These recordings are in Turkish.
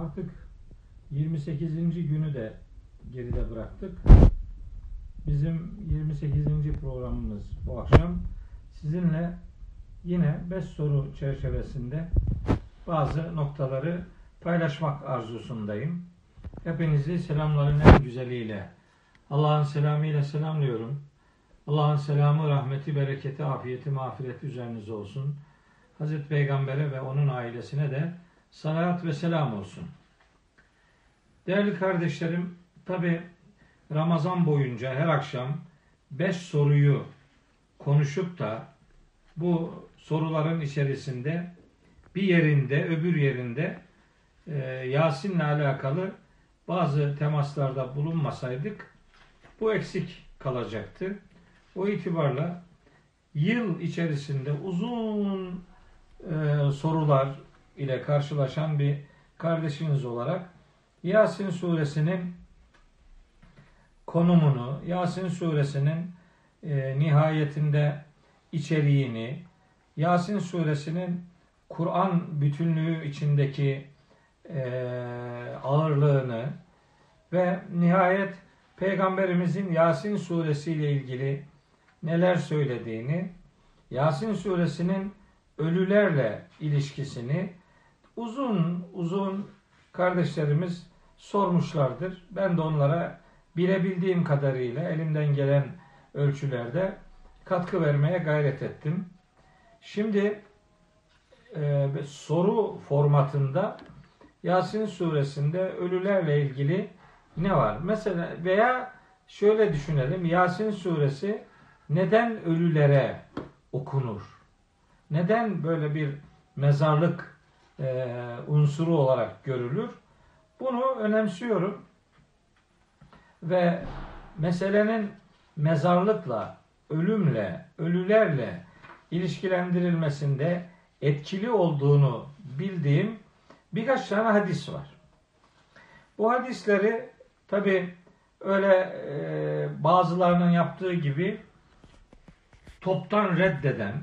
Artık 28. günü de geride bıraktık. Bizim 28. programımız bu akşam sizinle yine 5 soru çerçevesinde bazı noktaları paylaşmak arzusundayım. Hepinizi selamların en güzeliyle, Allah'ın selamıyla selamlıyorum. Allah'ın selamı, rahmeti, bereketi, afiyeti, mağfireti üzerinize olsun. Hazreti Peygamber'e ve onun ailesine de salat ve selam olsun. Değerli kardeşlerim, tabi Ramazan boyunca her akşam beş soruyu konuşup da bu soruların içerisinde bir yerinde, öbür yerinde e, Yasin'le alakalı bazı temaslarda bulunmasaydık bu eksik kalacaktı. O itibarla yıl içerisinde uzun e, sorular ile karşılaşan bir kardeşiniz olarak Yasin suresinin konumunu, Yasin suresinin e, nihayetinde içeriğini, Yasin suresinin Kur'an bütünlüğü içindeki e, ağırlığını ve nihayet Peygamberimizin Yasin suresi ile ilgili neler söylediğini, Yasin suresinin ölülerle ilişkisini uzun uzun kardeşlerimiz sormuşlardır. Ben de onlara bilebildiğim kadarıyla elimden gelen ölçülerde katkı vermeye gayret ettim. Şimdi e, soru formatında Yasin suresinde ölülerle ilgili ne var? Mesela veya şöyle düşünelim. Yasin suresi neden ölülere okunur? Neden böyle bir mezarlık e, unsuru olarak görülür? Bunu önemsiyorum. Ve meselenin mezarlıkla, ölümle, ölülerle ilişkilendirilmesinde etkili olduğunu bildiğim birkaç tane hadis var. Bu hadisleri tabi öyle e, bazılarının yaptığı gibi toptan reddeden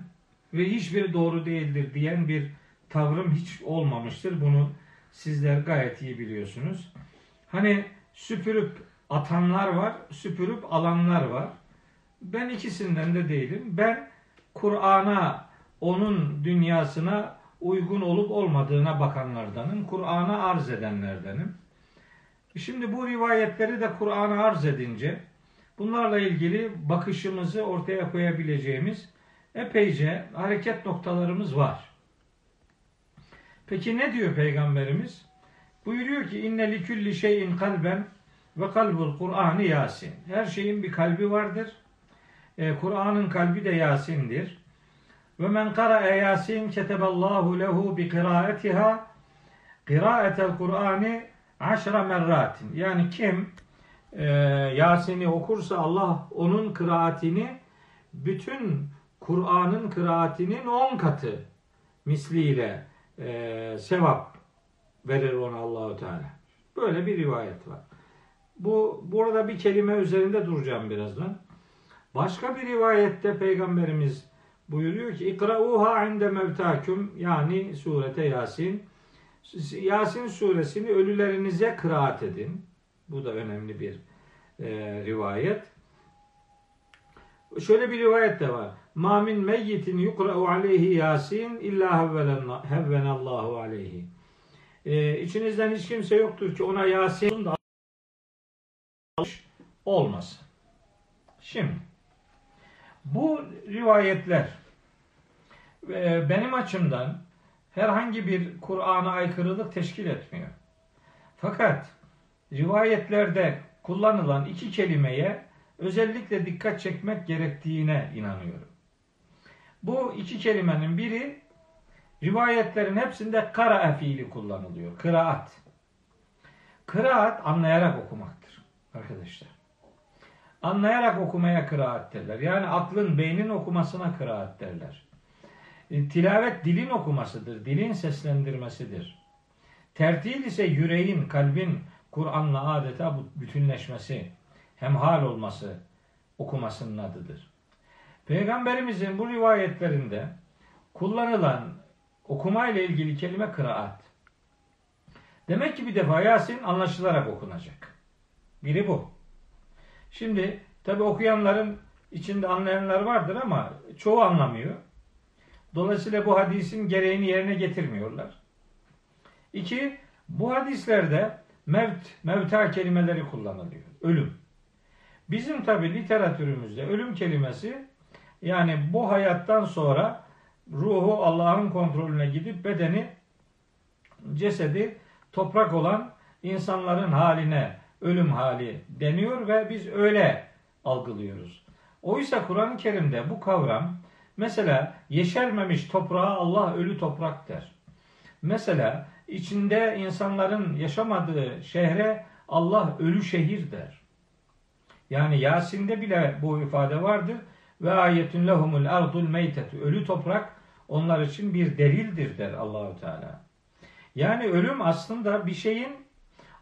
ve hiçbir doğru değildir diyen bir tavrım hiç olmamıştır. Bunu sizler gayet iyi biliyorsunuz. Hani süpürüp atanlar var, süpürüp alanlar var. Ben ikisinden de değilim. Ben Kur'an'a, onun dünyasına uygun olup olmadığına bakanlardanım. Kur'an'a arz edenlerdenim. Şimdi bu rivayetleri de Kur'an'a arz edince bunlarla ilgili bakışımızı ortaya koyabileceğimiz epeyce hareket noktalarımız var. Peki ne diyor Peygamberimiz? Buyuruyor ki inne li kulli şeyin kalben ve kalbul Kur'an'ı Yasin. Her şeyin bir kalbi vardır. Ee, Kur'an'ın kalbi de Yasin'dir. Ve men kara Yasin keteballahu lehu bi kıraatiha kıraatel Kur'an'ı aşra merratin. Yani kim e, Yasin'i okursa Allah onun kıraatini bütün Kur'an'ın kıraatinin on katı misliyle e, sevap verir ona Allahu Teala. Böyle bir rivayet var. Bu burada bir kelime üzerinde duracağım birazdan. Başka bir rivayette peygamberimiz buyuruyor ki ikrauha inde mevtakum yani surete Yasin. Yasin suresini ölülerinize kıraat edin. Bu da önemli bir e, rivayet. Şöyle bir rivayet de var. Ma min meyyitin yukra'u aleyhi Yasin illa hevvenallahu aleyhi. Ee, içinizden hiç kimse yoktur ki ona Yasin da olmasın. Şimdi bu rivayetler e, benim açımdan herhangi bir Kur'an'a aykırılık teşkil etmiyor. Fakat rivayetlerde kullanılan iki kelimeye özellikle dikkat çekmek gerektiğine inanıyorum. Bu iki kelimenin biri rivayetlerin hepsinde kara fiili kullanılıyor. Kıraat. Kıraat anlayarak okumaktır arkadaşlar. Anlayarak okumaya kıraat derler. Yani aklın, beynin okumasına kıraat derler. E, tilavet dilin okumasıdır, dilin seslendirmesidir. Tertil ise yüreğin, kalbin Kur'an'la adeta bütünleşmesi, hemhal olması okumasının adıdır. Peygamberimizin bu rivayetlerinde kullanılan okuma ile ilgili kelime kıraat. Demek ki bir defa Yasin anlaşılarak okunacak. Biri bu. Şimdi tabi okuyanların içinde anlayanlar vardır ama çoğu anlamıyor. Dolayısıyla bu hadisin gereğini yerine getirmiyorlar. İki, bu hadislerde mevt, mevta kelimeleri kullanılıyor. Ölüm. Bizim tabi literatürümüzde ölüm kelimesi yani bu hayattan sonra ruhu Allah'ın kontrolüne gidip bedeni cesedi toprak olan insanların haline ölüm hali deniyor ve biz öyle algılıyoruz. Oysa Kur'an-ı Kerim'de bu kavram mesela yeşermemiş toprağa Allah ölü toprak der. Mesela içinde insanların yaşamadığı şehre Allah ölü şehir der. Yani Yasin'de bile bu ifade vardır. Ve ayetun lehumul ardul meytetu. Ölü toprak onlar için bir delildir der Allahu Teala. Yani ölüm aslında bir şeyin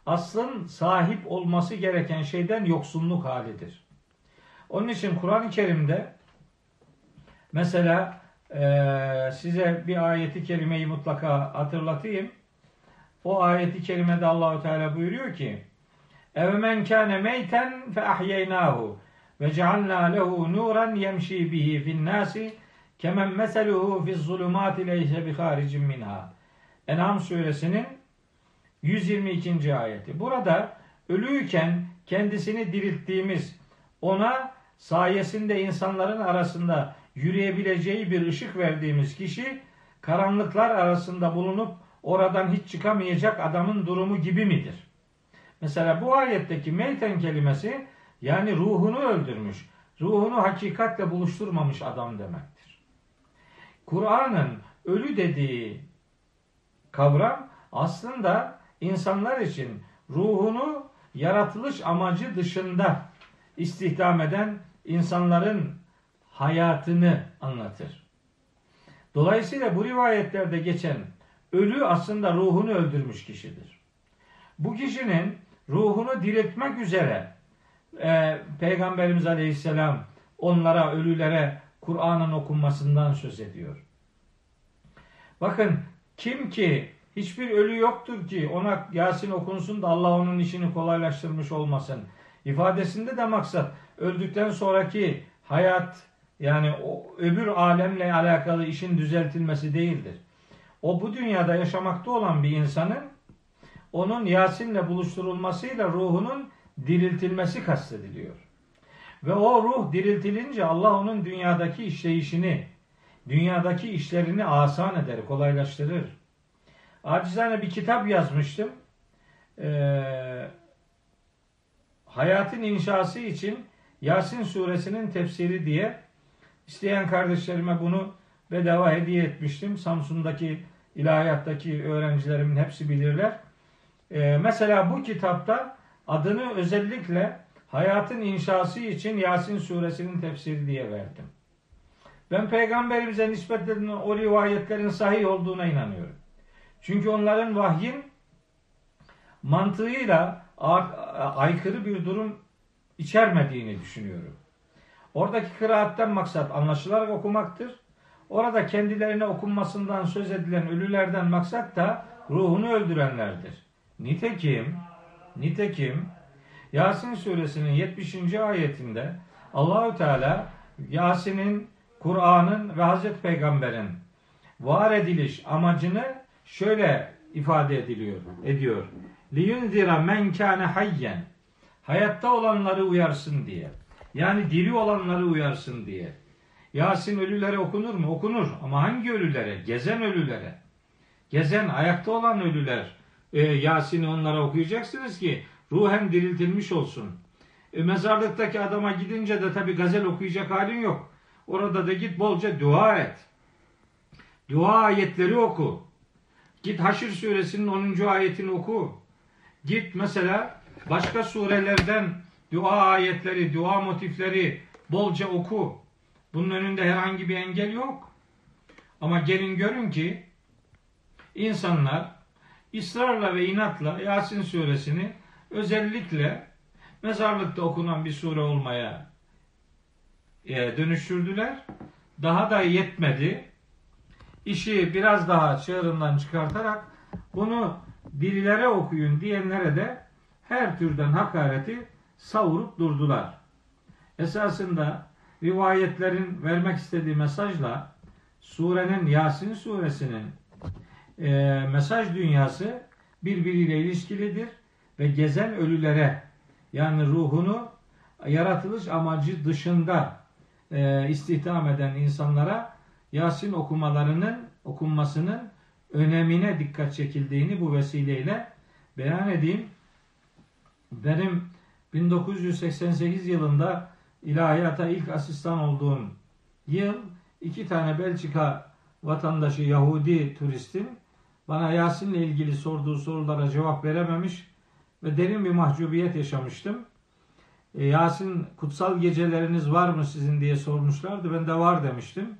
aslın sahip olması gereken şeyden yoksunluk halidir. Onun için Kur'an-ı Kerim'de mesela e, size bir ayeti kerimeyi mutlaka hatırlatayım. O ayeti kerimede Allahu Teala buyuruyor ki: "Evemen kâne meyten fe ahyeynâhu ve cealnâ lehu nuran yemşî bihi fin nâsi kemen meseluhu fiz zulumâti leyse bi haricin minha." En'am suresinin 122. ayeti. Burada ölüyken kendisini dirilttiğimiz ona sayesinde insanların arasında yürüyebileceği bir ışık verdiğimiz kişi karanlıklar arasında bulunup oradan hiç çıkamayacak adamın durumu gibi midir? Mesela bu ayetteki meyten kelimesi yani ruhunu öldürmüş, ruhunu hakikatle buluşturmamış adam demektir. Kur'an'ın ölü dediği kavram aslında insanlar için ruhunu yaratılış amacı dışında istihdam eden insanların hayatını anlatır. Dolayısıyla bu rivayetlerde geçen ölü aslında ruhunu öldürmüş kişidir. Bu kişinin ruhunu diriltmek üzere e, Peygamberimiz Aleyhisselam onlara, ölülere Kur'an'ın okunmasından söz ediyor. Bakın kim ki hiçbir ölü yoktur ki ona Yasin okunsun da Allah onun işini kolaylaştırmış olmasın. İfadesinde de maksat öldükten sonraki hayat yani o öbür alemle alakalı işin düzeltilmesi değildir. O bu dünyada yaşamakta olan bir insanın onun Yasin'le buluşturulmasıyla ruhunun diriltilmesi kastediliyor. Ve o ruh diriltilince Allah onun dünyadaki işleyişini, dünyadaki işlerini asan eder, kolaylaştırır. Acizane bir kitap yazmıştım. Ee, hayatın inşası için Yasin suresinin tefsiri diye isteyen kardeşlerime bunu bedava hediye etmiştim. Samsun'daki ilahiyattaki öğrencilerimin hepsi bilirler. Ee, mesela bu kitapta adını özellikle hayatın inşası için Yasin suresinin tefsiri diye verdim. Ben peygamberimize nispet o rivayetlerin sahih olduğuna inanıyorum. Çünkü onların vahyin mantığıyla aykırı bir durum içermediğini düşünüyorum. Oradaki kıraatten maksat anlaşılarak okumaktır. Orada kendilerine okunmasından söz edilen ölülerden maksat da ruhunu öldürenlerdir. Nitekim, nitekim Yasin suresinin 70. ayetinde Allahü Teala Yasin'in, Kur'an'ın ve Hazreti Peygamber'in var ediliş amacını şöyle ifade ediliyor, ediyor. Liyunzira men kâne hayyen. Hayatta olanları uyarsın diye. Yani diri olanları uyarsın diye. Yasin ölülere okunur mu? Okunur. Ama hangi ölülere? Gezen ölülere. Gezen, ayakta olan ölüler. E, Yasin'i onlara okuyacaksınız ki ruhen diriltilmiş olsun. E, mezarlıktaki adama gidince de tabi gazel okuyacak halin yok. Orada da git bolca dua et. Dua ayetleri oku. Git Haşr suresinin 10. ayetini oku. Git mesela başka surelerden dua ayetleri, dua motifleri bolca oku. Bunun önünde herhangi bir engel yok. Ama gelin görün ki insanlar ısrarla ve inatla Yasin suresini özellikle mezarlıkta okunan bir sure olmaya e, dönüştürdüler. Daha da yetmedi işi biraz daha çığırından çıkartarak bunu dirilere okuyun diyenlere de her türden hakareti savurup durdular. Esasında rivayetlerin vermek istediği mesajla surenin Yasin suresinin e, mesaj dünyası birbiriyle ilişkilidir ve gezen ölülere yani ruhunu yaratılış amacı dışında e, istihdam eden insanlara Yasin okumalarının okunmasının önemine dikkat çekildiğini bu vesileyle beyan edeyim. Benim 1988 yılında ilahiyata ilk asistan olduğum yıl iki tane Belçika vatandaşı Yahudi turistin bana Yasin'le ilgili sorduğu sorulara cevap verememiş ve derin bir mahcubiyet yaşamıştım. E, Yasin kutsal geceleriniz var mı sizin diye sormuşlardı. Ben de var demiştim.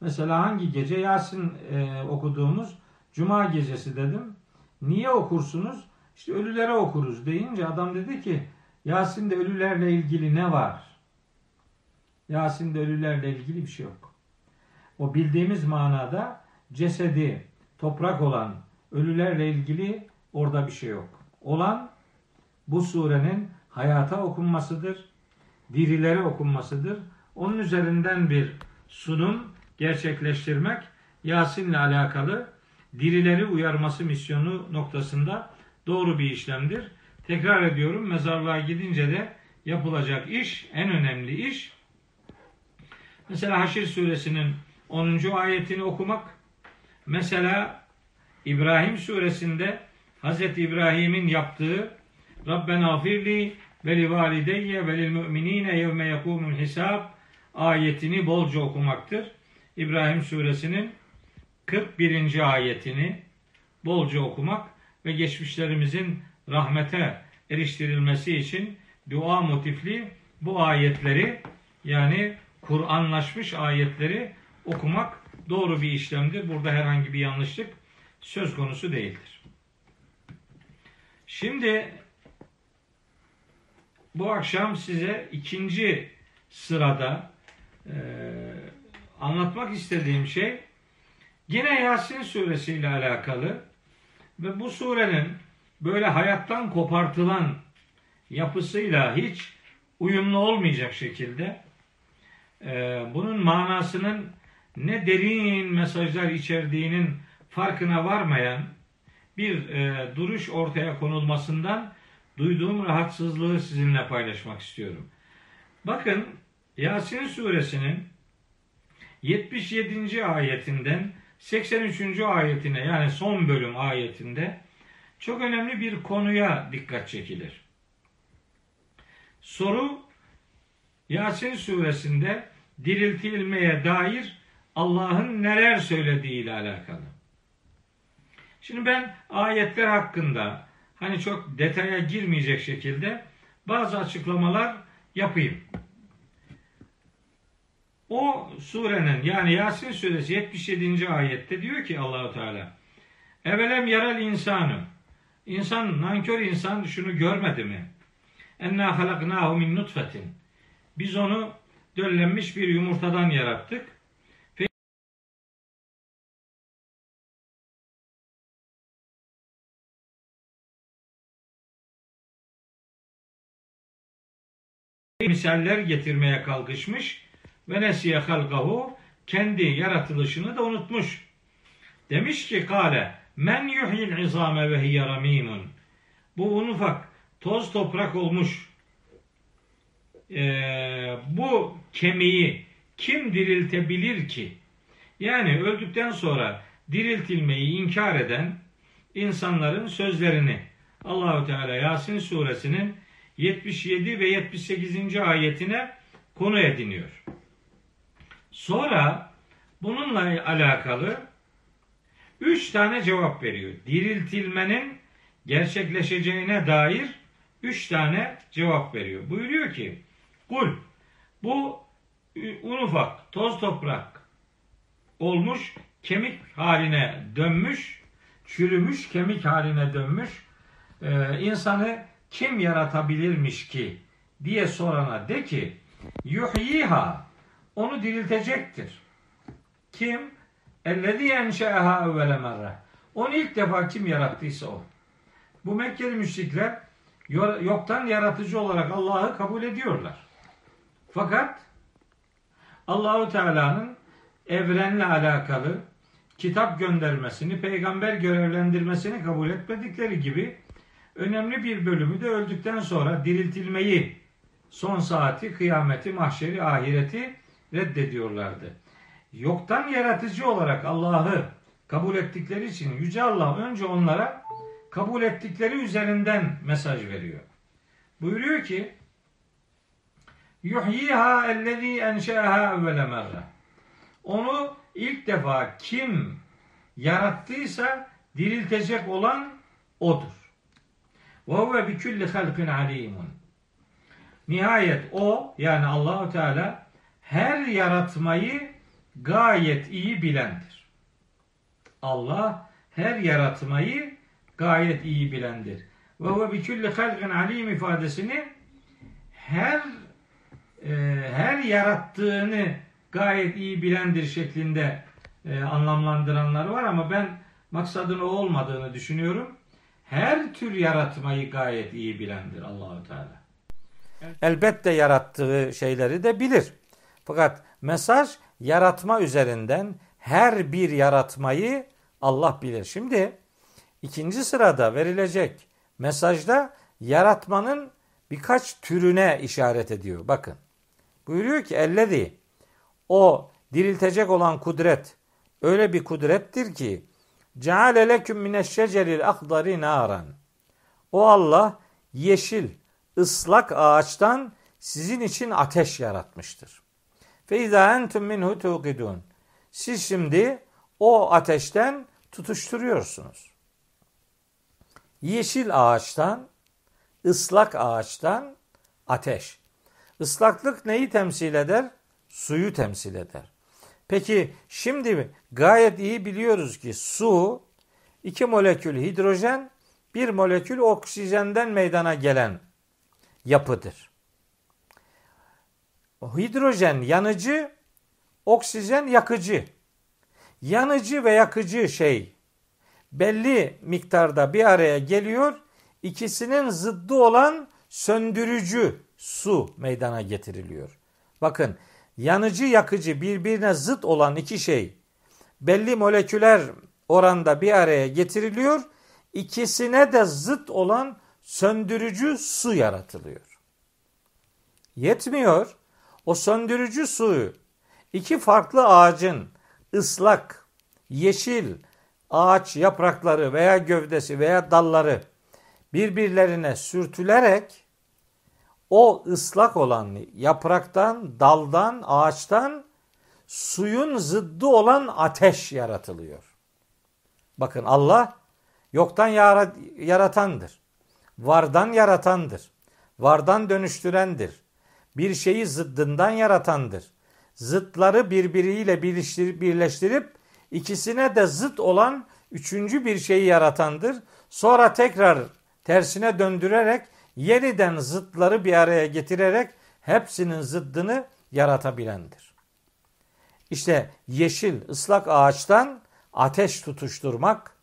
Mesela hangi gece? Yasin e, okuduğumuz Cuma gecesi dedim. Niye okursunuz? İşte ölülere okuruz deyince adam dedi ki Yasin'de ölülerle ilgili ne var? Yasin'de ölülerle ilgili bir şey yok. O bildiğimiz manada cesedi toprak olan ölülerle ilgili orada bir şey yok. Olan bu surenin hayata okunmasıdır. Dirilere okunmasıdır. Onun üzerinden bir sunum gerçekleştirmek Yasin'le alakalı dirileri uyarması misyonu noktasında doğru bir işlemdir. Tekrar ediyorum mezarlığa gidince de yapılacak iş, en önemli iş mesela Haşir suresinin 10. ayetini okumak, mesela İbrahim suresinde Hz. İbrahim'in yaptığı Rabbena firli ve li valideyye ve lil müminine yevme yekumul hisab ayetini bolca okumaktır. İbrahim suresinin 41. ayetini bolca okumak ve geçmişlerimizin rahmete eriştirilmesi için dua motifli bu ayetleri yani Kur'anlaşmış ayetleri okumak doğru bir işlemdir. Burada herhangi bir yanlışlık söz konusu değildir. Şimdi bu akşam size ikinci sırada e, anlatmak istediğim şey yine Yasin suresiyle alakalı ve bu surenin böyle hayattan kopartılan yapısıyla hiç uyumlu olmayacak şekilde e, bunun manasının ne derin mesajlar içerdiğinin farkına varmayan bir e, duruş ortaya konulmasından duyduğum rahatsızlığı sizinle paylaşmak istiyorum. Bakın Yasin suresinin 77. ayetinden 83. ayetine yani son bölüm ayetinde çok önemli bir konuya dikkat çekilir. Soru Yasin suresinde diriltilmeye dair Allah'ın neler söylediği ile alakalı. Şimdi ben ayetler hakkında hani çok detaya girmeyecek şekilde bazı açıklamalar yapayım. O surenin yani Yasin suresi 77. ayette diyor ki Allahu Teala Evelem yaral insanı İnsan nankör insan şunu görmedi mi? Enna halaknahu min nutfetin. Biz onu döllenmiş bir yumurtadan yarattık. Misaller getirmeye kalkışmış ve nesiye halkahu kendi yaratılışını da unutmuş. Demiş ki kale men yuhyil izame ve hiye ramimun. Bu un ufak toz toprak olmuş. Ee, bu kemiği kim diriltebilir ki? Yani öldükten sonra diriltilmeyi inkar eden insanların sözlerini Allahu Teala Yasin suresinin 77 ve 78. ayetine konu ediniyor. Sonra bununla alakalı üç tane cevap veriyor. Diriltilmenin gerçekleşeceğine dair üç tane cevap veriyor. Buyuruyor ki kul bu un ufak toz toprak olmuş kemik haline dönmüş çürümüş kemik haline dönmüş e, insanı kim yaratabilirmiş ki diye sorana de ki yuhyiha onu diriltecektir. Kim? Ellezî enşe'ehâ evvele merre. Onu ilk defa kim yarattıysa o. Bu Mekkeli müşrikler yoktan yaratıcı olarak Allah'ı kabul ediyorlar. Fakat Allahu Teala'nın evrenle alakalı kitap göndermesini, peygamber görevlendirmesini kabul etmedikleri gibi önemli bir bölümü de öldükten sonra diriltilmeyi, son saati, kıyameti, mahşeri, ahireti reddediyorlardı. Yoktan yaratıcı olarak Allah'ı kabul ettikleri için Yüce Allah önce onlara kabul ettikleri üzerinden mesaj veriyor. Buyuruyor ki yuhyiha ellezî enşe'aha evvele merre. Onu ilk defa kim yarattıysa diriltecek olan odur. Bi kulli halkin alimun. Nihayet o yani Allahu Teala her yaratmayı gayet iyi bilendir. Allah her yaratmayı gayet iyi bilendir. Ve huve bi kulli halkin alim ifadesini her e, her yarattığını gayet iyi bilendir şeklinde e, anlamlandıranlar var ama ben maksadın o olmadığını düşünüyorum. Her tür yaratmayı gayet iyi bilendir Allahu Teala. Elbette yarattığı şeyleri de bilir. Fakat mesaj yaratma üzerinden her bir yaratmayı Allah bilir. Şimdi ikinci sırada verilecek mesajda yaratmanın birkaç türüne işaret ediyor. Bakın. Buyuruyor ki ellezi o diriltecek olan kudret öyle bir kudrettir ki ceale leküm mineşşeceril akdari naran. O Allah yeşil, ıslak ağaçtan sizin için ateş yaratmıştır. Fe izâ entum minhu tuqidun. Siz şimdi o ateşten tutuşturuyorsunuz. Yeşil ağaçtan, ıslak ağaçtan ateş. Islaklık neyi temsil eder? Suyu temsil eder. Peki şimdi gayet iyi biliyoruz ki su iki molekül hidrojen, bir molekül oksijenden meydana gelen yapıdır. Hidrojen yanıcı, oksijen yakıcı. Yanıcı ve yakıcı şey belli miktarda bir araya geliyor. İkisinin zıddı olan söndürücü su meydana getiriliyor. Bakın yanıcı yakıcı birbirine zıt olan iki şey belli moleküler oranda bir araya getiriliyor. İkisine de zıt olan söndürücü su yaratılıyor. Yetmiyor. O söndürücü suyu iki farklı ağacın ıslak, yeşil ağaç yaprakları veya gövdesi veya dalları birbirlerine sürtülerek o ıslak olan yapraktan, daldan, ağaçtan suyun zıddı olan ateş yaratılıyor. Bakın Allah yoktan yaratandır. Vardan yaratandır. Vardan dönüştürendir. Bir şeyi zıddından yaratandır. Zıtları birbiriyle birleştirip ikisine de zıt olan üçüncü bir şeyi yaratandır. Sonra tekrar tersine döndürerek yeniden zıtları bir araya getirerek hepsinin zıddını yaratabilendir. İşte yeşil ıslak ağaçtan ateş tutuşturmak,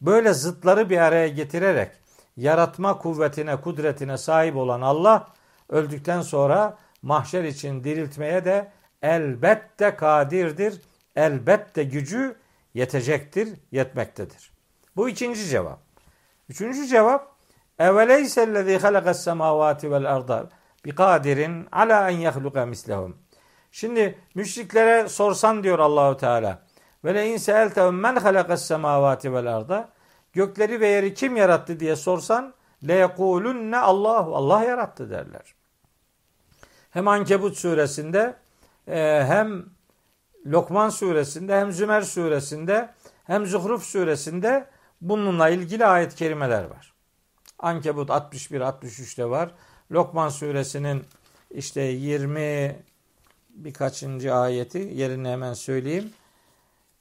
böyle zıtları bir araya getirerek yaratma kuvvetine, kudretine sahip olan Allah öldükten sonra mahşer için diriltmeye de elbette kadirdir. Elbette gücü yetecektir, yetmektedir. Bu ikinci cevap. Üçüncü cevap Eveleyse ellezî halakas semâvâti vel arda bi kadirin ala en yahluka mislehum. Şimdi müşriklere sorsan diyor Allahu Teala. Ve le in seeltehum men halakas semâvâti vel arda. Gökleri ve yeri kim yarattı diye sorsan le yekulunne Allahu Allah yarattı derler. Hem Ankebut suresinde e, hem Lokman suresinde hem Zümer suresinde hem Zuhruf suresinde bununla ilgili ayet kerimeler var. Ankebut 61-63'te var. Lokman suresinin işte 20 birkaçıncı ayeti yerini hemen söyleyeyim.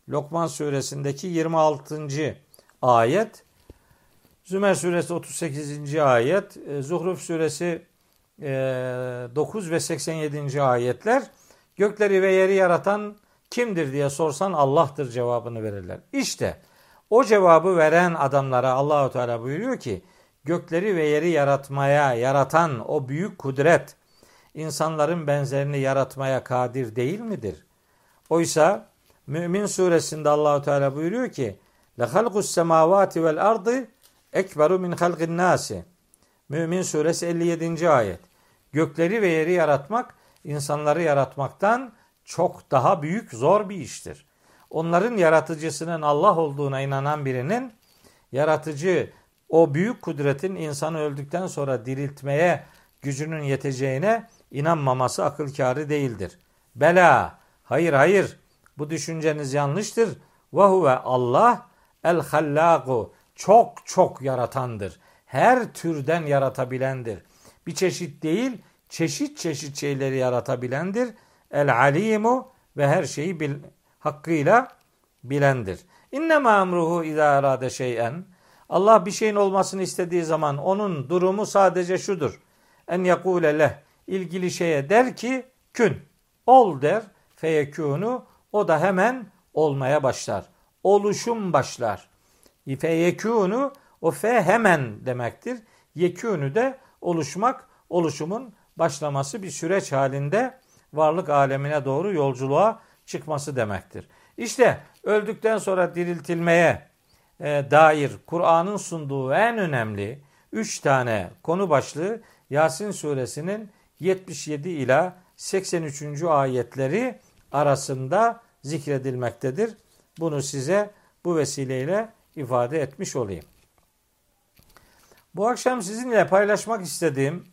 Lokman suresindeki 26. ayet. Zümer suresi 38. ayet. E, Zuhruf suresi 9 e, ve 87. ayetler. Gökleri ve yeri yaratan kimdir diye sorsan Allah'tır cevabını verirler. İşte o cevabı veren adamlara Allahu Teala buyuruyor ki gökleri ve yeri yaratmaya, yaratan o büyük kudret insanların benzerini yaratmaya kadir değil midir? Oysa Mümin suresinde Allahu Teala buyuruyor ki: "La halqus semavati vel ardı ekberu min halqin nasi." Mümin suresi 57. ayet. Gökleri ve yeri yaratmak insanları yaratmaktan çok daha büyük zor bir iştir. Onların yaratıcısının Allah olduğuna inanan birinin yaratıcı o büyük kudretin insanı öldükten sonra diriltmeye gücünün yeteceğine inanmaması akıl kârı değildir. Bela, hayır hayır bu düşünceniz yanlıştır. Ve huve Allah el hallaku çok çok yaratandır. Her türden yaratabilendir. Bir çeşit değil, çeşit çeşit şeyleri yaratabilendir. El alimu ve her şeyi bil, hakkıyla bilendir. İnnemâ emruhu izâ arâde şey'en. Allah bir şeyin olmasını istediği zaman onun durumu sadece şudur. En yakule leh ilgili şeye der ki kün ol der feyekûnu o da hemen olmaya başlar. Oluşum başlar. Feyekûnu o fe hemen demektir. Yekûnü de oluşmak, oluşumun başlaması bir süreç halinde varlık alemine doğru yolculuğa çıkması demektir. İşte öldükten sonra diriltilmeye dair Kur'an'ın sunduğu en önemli üç tane konu başlığı Yasin suresinin 77 ila 83. ayetleri arasında zikredilmektedir. Bunu size bu vesileyle ifade etmiş olayım. Bu akşam sizinle paylaşmak istediğim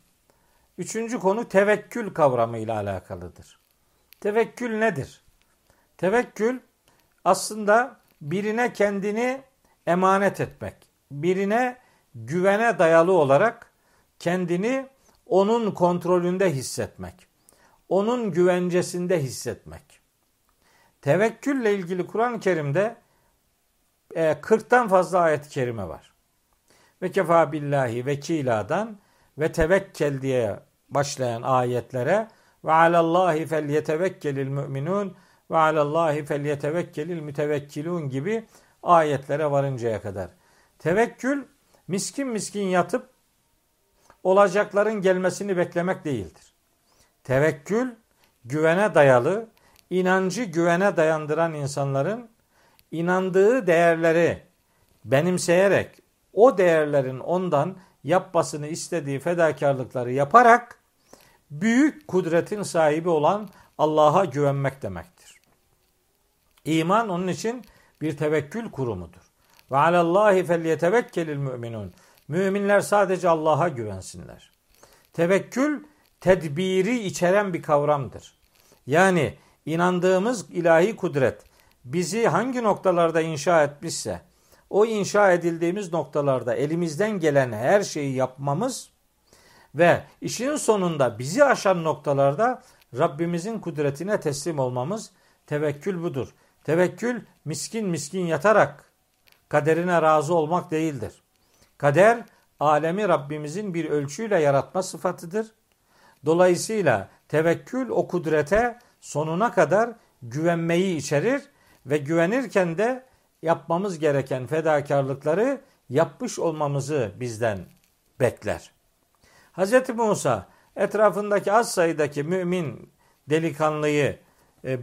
üçüncü konu tevekkül kavramı ile alakalıdır. Tevekkül nedir? Tevekkül aslında birine kendini emanet etmek, birine güvene dayalı olarak kendini onun kontrolünde hissetmek onun güvencesinde hissetmek. Tevekkülle ilgili Kur'an-ı Kerim'de e, 40'tan fazla ayet-i kerime var. Ve kefa billahi vekiladan ve tevekkel diye başlayan ayetlere ve alallahi fel yetevekkelil müminun ve alallahi fel yetevekkelil mütevekkilun gibi ayetlere varıncaya kadar. Tevekkül miskin miskin yatıp olacakların gelmesini beklemek değildir. Tevekkül güvene dayalı, inancı güvene dayandıran insanların inandığı değerleri benimseyerek o değerlerin ondan yapmasını istediği fedakarlıkları yaparak büyük kudretin sahibi olan Allah'a güvenmek demektir. İman onun için bir tevekkül kurumudur. Ve alallahi felyetevekkelil müminun. Müminler sadece Allah'a güvensinler. Tevekkül tedbiri içeren bir kavramdır. Yani inandığımız ilahi kudret bizi hangi noktalarda inşa etmişse o inşa edildiğimiz noktalarda elimizden gelen her şeyi yapmamız ve işin sonunda bizi aşan noktalarda Rabbimizin kudretine teslim olmamız tevekkül budur. Tevekkül miskin miskin yatarak kaderine razı olmak değildir. Kader alemi Rabbimizin bir ölçüyle yaratma sıfatıdır Dolayısıyla tevekkül o kudrete sonuna kadar güvenmeyi içerir ve güvenirken de yapmamız gereken fedakarlıkları yapmış olmamızı bizden bekler. Hz. Musa etrafındaki az sayıdaki mümin delikanlıyı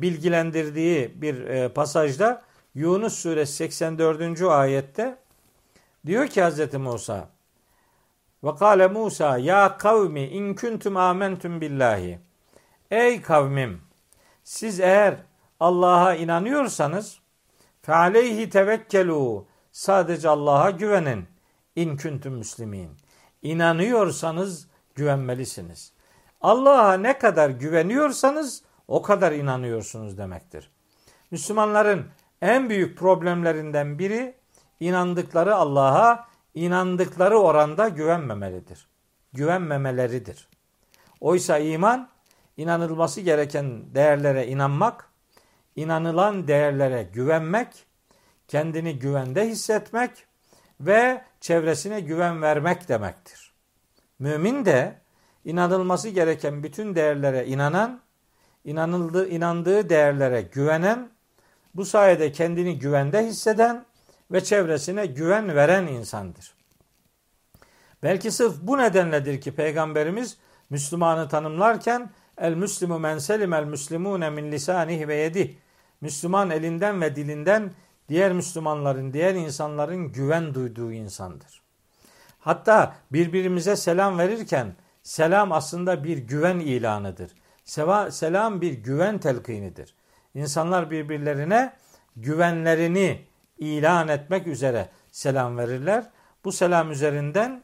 bilgilendirdiği bir e, pasajda Yunus suresi 84. ayette diyor ki Hz. Musa ve kâle Musa ya kavmi in kuntum amentum billahi. Ey kavmim siz eğer Allah'a inanıyorsanız fe aleyhi tevekkelu sadece Allah'a güvenin in kuntum müslimin. İnanıyorsanız güvenmelisiniz. Allah'a ne kadar güveniyorsanız o kadar inanıyorsunuz demektir. Müslümanların en büyük problemlerinden biri inandıkları Allah'a inandıkları oranda güvenmemelidir. Güvenmemeleridir. Oysa iman inanılması gereken değerlere inanmak, inanılan değerlere güvenmek, kendini güvende hissetmek ve çevresine güven vermek demektir. Mümin de inanılması gereken bütün değerlere inanan, inanıldığı, inandığı değerlere güvenen, bu sayede kendini güvende hisseden ve çevresine güven veren insandır. Belki sırf bu nedenledir ki Peygamberimiz Müslümanı tanımlarken el müslimu men selimel müslimune min lisanihi ve yedih. Müslüman elinden ve dilinden diğer Müslümanların, diğer insanların güven duyduğu insandır. Hatta birbirimize selam verirken selam aslında bir güven ilanıdır. Seva, selam bir güven telkinidir. İnsanlar birbirlerine güvenlerini ilan etmek üzere selam verirler. Bu selam üzerinden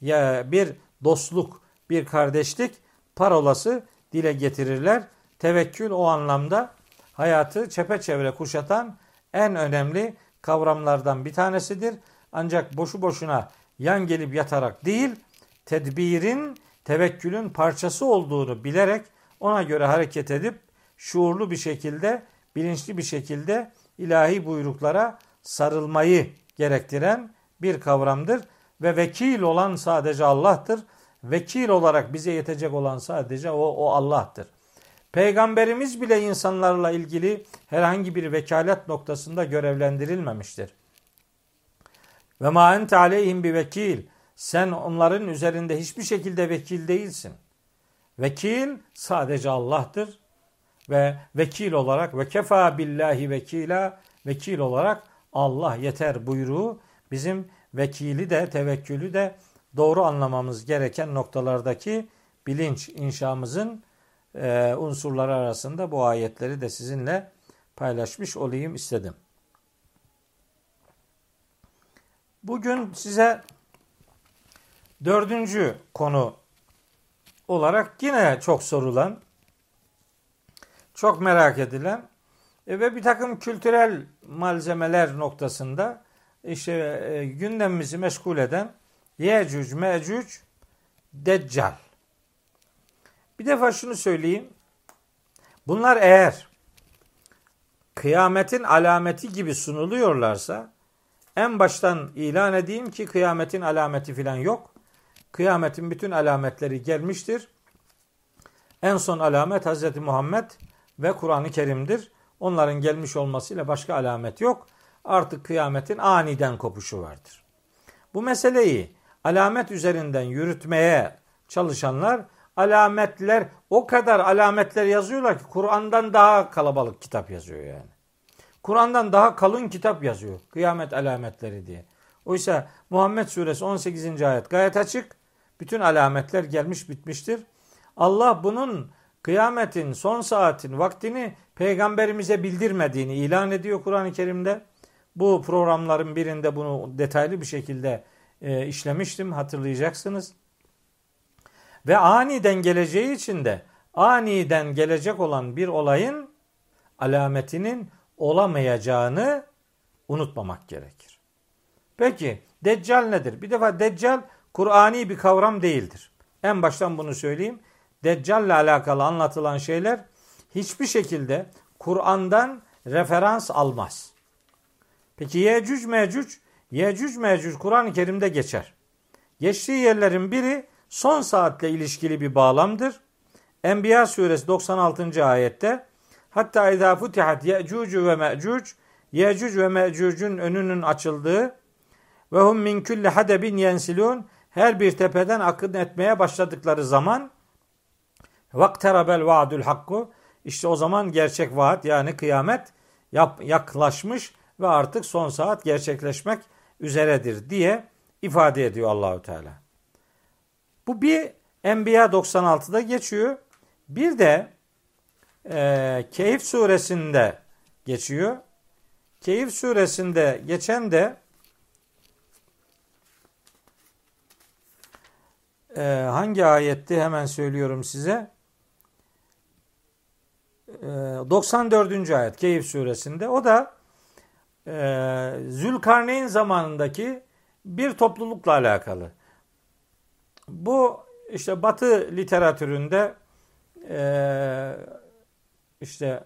ya bir dostluk, bir kardeşlik parolası dile getirirler. Tevekkül o anlamda hayatı çepeçevre kuşatan en önemli kavramlardan bir tanesidir. Ancak boşu boşuna yan gelip yatarak değil, tedbirin, tevekkülün parçası olduğunu bilerek ona göre hareket edip şuurlu bir şekilde, bilinçli bir şekilde ilahi buyruklara sarılmayı gerektiren bir kavramdır ve vekil olan sadece Allah'tır. Vekil olarak bize yetecek olan sadece o, o Allah'tır. Peygamberimiz bile insanlarla ilgili herhangi bir vekalet noktasında görevlendirilmemiştir. Ve ma ente aleyhim bir vekil. Sen onların üzerinde hiçbir şekilde vekil değilsin. Vekil sadece Allah'tır ve vekil olarak ve kefa billahi vekila vekil olarak Allah yeter buyruğu bizim vekili de tevekkülü de doğru anlamamız gereken noktalardaki bilinç inşamızın e, unsurları arasında bu ayetleri de sizinle paylaşmış olayım istedim. Bugün size dördüncü konu olarak yine çok sorulan, çok merak edilen e, ve bir takım kültürel malzemeler noktasında işte e, gündemimizi meşgul eden Yecüc, Mecüc, Deccal. Bir defa şunu söyleyeyim. Bunlar eğer kıyametin alameti gibi sunuluyorlarsa en baştan ilan edeyim ki kıyametin alameti filan yok. Kıyametin bütün alametleri gelmiştir. En son alamet Hz. Muhammed ve Kur'an-ı Kerim'dir. Onların gelmiş olmasıyla başka alamet yok. Artık kıyametin aniden kopuşu vardır. Bu meseleyi alamet üzerinden yürütmeye çalışanlar alametler o kadar alametler yazıyorlar ki Kur'an'dan daha kalabalık kitap yazıyor yani. Kur'an'dan daha kalın kitap yazıyor. Kıyamet alametleri diye. Oysa Muhammed suresi 18. ayet gayet açık. Bütün alametler gelmiş bitmiştir. Allah bunun kıyametin son saatin vaktini peygamberimize bildirmediğini ilan ediyor Kur'an-ı Kerim'de. Bu programların birinde bunu detaylı bir şekilde e, işlemiştim hatırlayacaksınız. Ve aniden geleceği için de aniden gelecek olan bir olayın alametinin olamayacağını unutmamak gerekir. Peki Deccal nedir? Bir defa Deccal Kur'ani bir kavram değildir. En baştan bunu söyleyeyim. Deccal ile alakalı anlatılan şeyler hiçbir şekilde Kur'an'dan referans almaz. Peki Yecüc Mecüc, Yecüc Mecüc Kur'an-ı Kerim'de geçer. Geçtiği yerlerin biri son saatle ilişkili bir bağlamdır. Enbiya suresi 96. ayette hatta izâ futihat ye'cucu ve me'cuc Yecüc ve Mecüc'ün önünün açıldığı ve hum min kulli hadebin yensilun her bir tepeden akın etmeye başladıkları zaman vakterabel vaadul hakku işte o zaman gerçek vaat yani kıyamet yaklaşmış ve artık son saat gerçekleşmek üzeredir diye ifade ediyor Allahü Teala. Bu bir Enbiya 96'da geçiyor. Bir de e, Keyif suresinde geçiyor. Keyif suresinde geçen de e, hangi ayetti hemen söylüyorum size. E, 94. ayet Keyif suresinde. O da e, Zülkarneyn zamanındaki bir toplulukla alakalı. Bu işte Batı literatüründe e, işte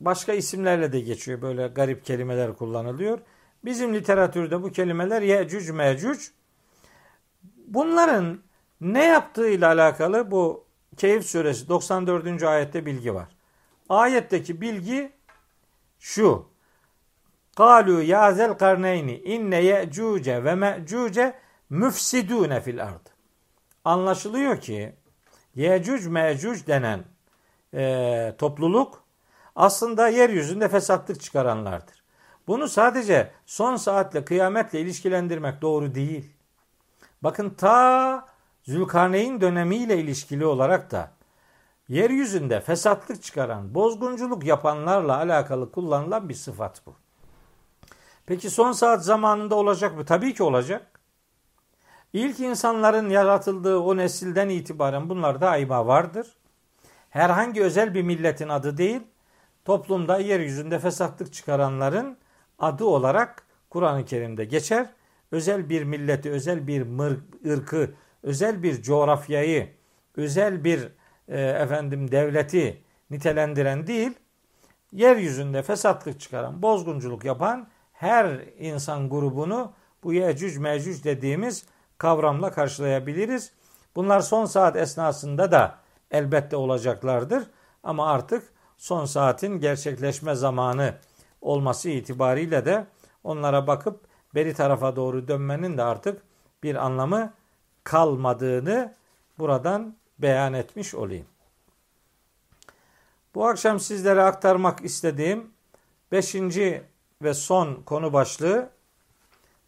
başka isimlerle de geçiyor. Böyle garip kelimeler kullanılıyor. Bizim literatürde bu kelimeler Yecüc Mecüc. Bunların ne yaptığıyla alakalı bu Keyif suresi 94. ayette bilgi var. Ayetteki bilgi şu. Kalu ya zel karneyni inne ye'cuce ve me'cuce müfsidune fil ard. Anlaşılıyor ki Yecüc Mecüc denen e, topluluk aslında yeryüzünde fesatlık çıkaranlardır. Bunu sadece son saatle kıyametle ilişkilendirmek doğru değil. Bakın ta Zülkarneyn dönemiyle ilişkili olarak da yeryüzünde fesatlık çıkaran, bozgunculuk yapanlarla alakalı kullanılan bir sıfat bu. Peki son saat zamanında olacak mı? Tabii ki olacak. İlk insanların yaratıldığı o nesilden itibaren bunlarda ayba vardır. Herhangi özel bir milletin adı değil, toplumda yeryüzünde fesatlık çıkaranların adı olarak Kur'an-ı Kerim'de geçer. Özel bir milleti, özel bir ırkı, özel bir coğrafyayı, özel bir e, efendim devleti nitelendiren değil, yeryüzünde fesatlık çıkaran, bozgunculuk yapan her insan grubunu bu Yecüc Mecüc dediğimiz kavramla karşılayabiliriz. Bunlar son saat esnasında da elbette olacaklardır. Ama artık son saatin gerçekleşme zamanı olması itibariyle de onlara bakıp beri tarafa doğru dönmenin de artık bir anlamı kalmadığını buradan beyan etmiş olayım. Bu akşam sizlere aktarmak istediğim beşinci ve son konu başlığı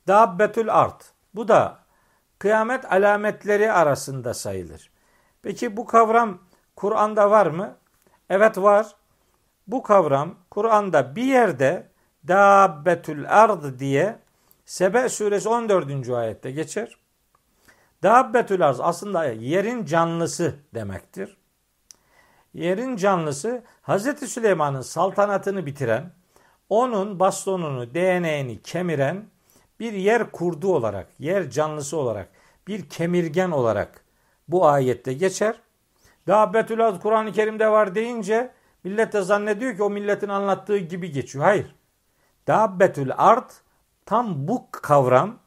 Dabbetül Art. Bu da kıyamet alametleri arasında sayılır. Peki bu kavram Kur'an'da var mı? Evet var. Bu kavram Kur'an'da bir yerde Dabbetül Ard diye Sebe suresi 14. ayette geçer. Dabbetül arz aslında yerin canlısı demektir. Yerin canlısı Hazreti Süleyman'ın saltanatını bitiren, onun bastonunu, değneğini kemiren bir yer kurdu olarak, yer canlısı olarak, bir kemirgen olarak bu ayette geçer. Dabbetül arz Kur'an-ı Kerim'de var deyince millet de zannediyor ki o milletin anlattığı gibi geçiyor. Hayır. Dabbetül art tam bu kavram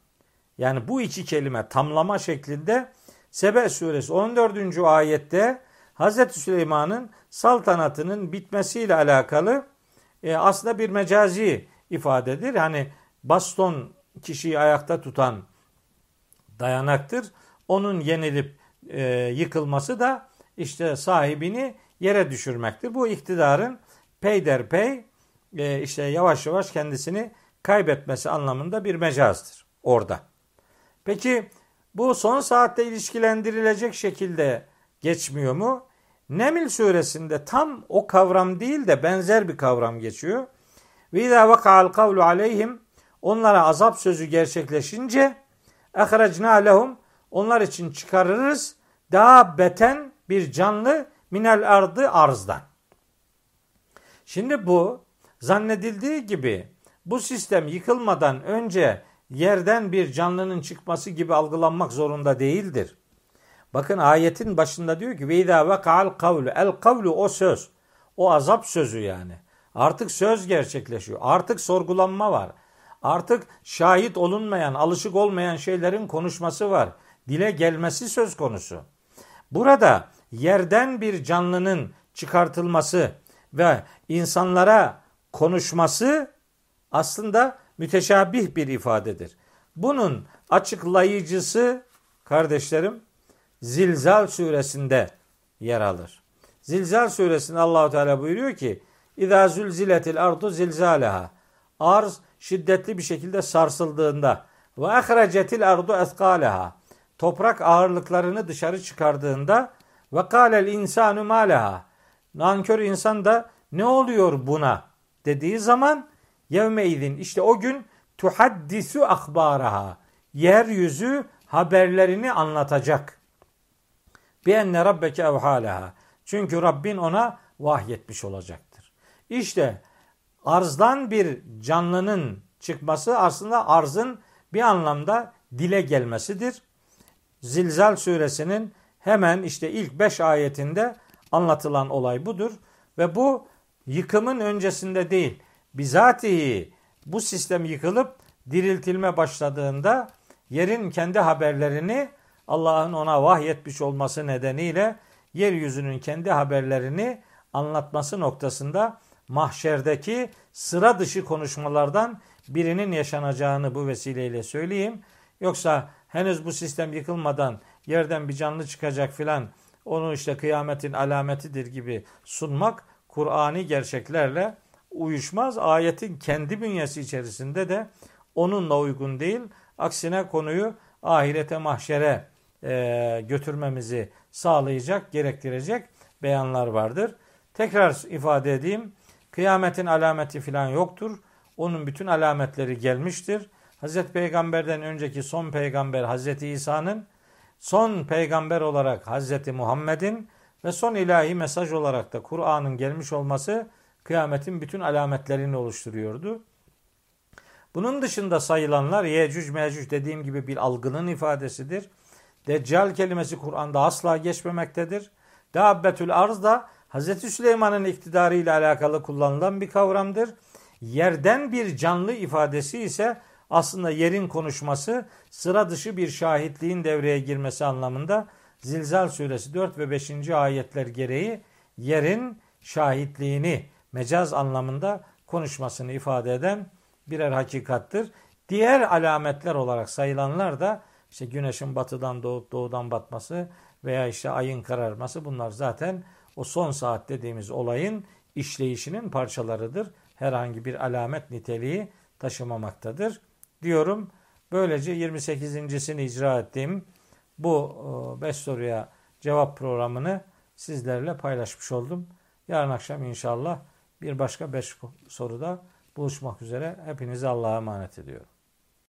yani bu iki kelime tamlama şeklinde Sebe suresi 14. ayette Hazreti Süleyman'ın saltanatının bitmesiyle alakalı e, aslında bir mecazi ifadedir. Hani baston kişiyi ayakta tutan dayanaktır. Onun yenilip e, yıkılması da işte sahibini yere düşürmektir. Bu iktidarın peyderpey e, işte yavaş yavaş kendisini kaybetmesi anlamında bir mecazdır orada. Peki bu son saatte ilişkilendirilecek şekilde geçmiyor mu? Nemil suresinde tam o kavram değil de benzer bir kavram geçiyor. Ve izâ vaka'al kavlu aleyhim onlara azap sözü gerçekleşince ehrecnâ lehum onlar için çıkarırız daha beten bir canlı minel ardı arzdan. Şimdi bu zannedildiği gibi bu sistem yıkılmadan önce yerden bir canlının çıkması gibi algılanmak zorunda değildir. Bakın ayetin başında diyor ki ve izâ veka'al kavlu. El kavlu o söz. O azap sözü yani. Artık söz gerçekleşiyor. Artık sorgulanma var. Artık şahit olunmayan, alışık olmayan şeylerin konuşması var. Dile gelmesi söz konusu. Burada yerden bir canlının çıkartılması ve insanlara konuşması aslında müteşabih bir ifadedir. Bunun açıklayıcısı kardeşlerim Zilzal suresinde yer alır. Zilzal suresinde Allahu Teala buyuruyor ki: "İza zulziletil ardu zilzaleha." Arz şiddetli bir şekilde sarsıldığında ve ahrecetil ardu eskaleha. Toprak ağırlıklarını dışarı çıkardığında ve kâlel insanu mâleha. Nankör insan da ne oluyor buna dediği zaman yevmeydin işte o gün tuhaddisu akbaraha. Yeryüzü haberlerini anlatacak. Bi enne rabbeke evhalaha. Çünkü Rabbin ona vahyetmiş olacaktır. İşte arzdan bir canlının çıkması aslında arzın bir anlamda dile gelmesidir. Zilzal suresinin hemen işte ilk beş ayetinde anlatılan olay budur. Ve bu yıkımın öncesinde değil, bizatihi bu sistem yıkılıp diriltilme başladığında yerin kendi haberlerini Allah'ın ona vahyetmiş olması nedeniyle yeryüzünün kendi haberlerini anlatması noktasında mahşerdeki sıra dışı konuşmalardan birinin yaşanacağını bu vesileyle söyleyeyim. Yoksa henüz bu sistem yıkılmadan yerden bir canlı çıkacak filan onu işte kıyametin alametidir gibi sunmak Kur'ani gerçeklerle uyuşmaz. Ayetin kendi bünyesi içerisinde de onunla uygun değil. Aksine konuyu ahirete mahşere e, götürmemizi sağlayacak, gerektirecek beyanlar vardır. Tekrar ifade edeyim. Kıyametin alameti filan yoktur. Onun bütün alametleri gelmiştir. Hazreti Peygamber'den önceki son peygamber Hazreti İsa'nın, son peygamber olarak Hazreti Muhammed'in ve son ilahi mesaj olarak da Kur'an'ın gelmiş olması kıyametin bütün alametlerini oluşturuyordu. Bunun dışında sayılanlar Yecüc Mecüc dediğim gibi bir algının ifadesidir. Deccal kelimesi Kur'an'da asla geçmemektedir. Dabbetül arz da Hz. Süleyman'ın iktidarı ile alakalı kullanılan bir kavramdır. Yerden bir canlı ifadesi ise aslında yerin konuşması sıra dışı bir şahitliğin devreye girmesi anlamında Zilzal suresi 4 ve 5. ayetler gereği yerin şahitliğini mecaz anlamında konuşmasını ifade eden birer hakikattır. Diğer alametler olarak sayılanlar da işte güneşin batıdan doğup doğudan batması veya işte ayın kararması bunlar zaten o son saat dediğimiz olayın işleyişinin parçalarıdır. Herhangi bir alamet niteliği taşımamaktadır diyorum. Böylece 28.sini icra ettiğim bu 5 soruya cevap programını sizlerle paylaşmış oldum. Yarın akşam inşallah bir başka 5 soruda buluşmak üzere. Hepinizi Allah'a emanet ediyorum.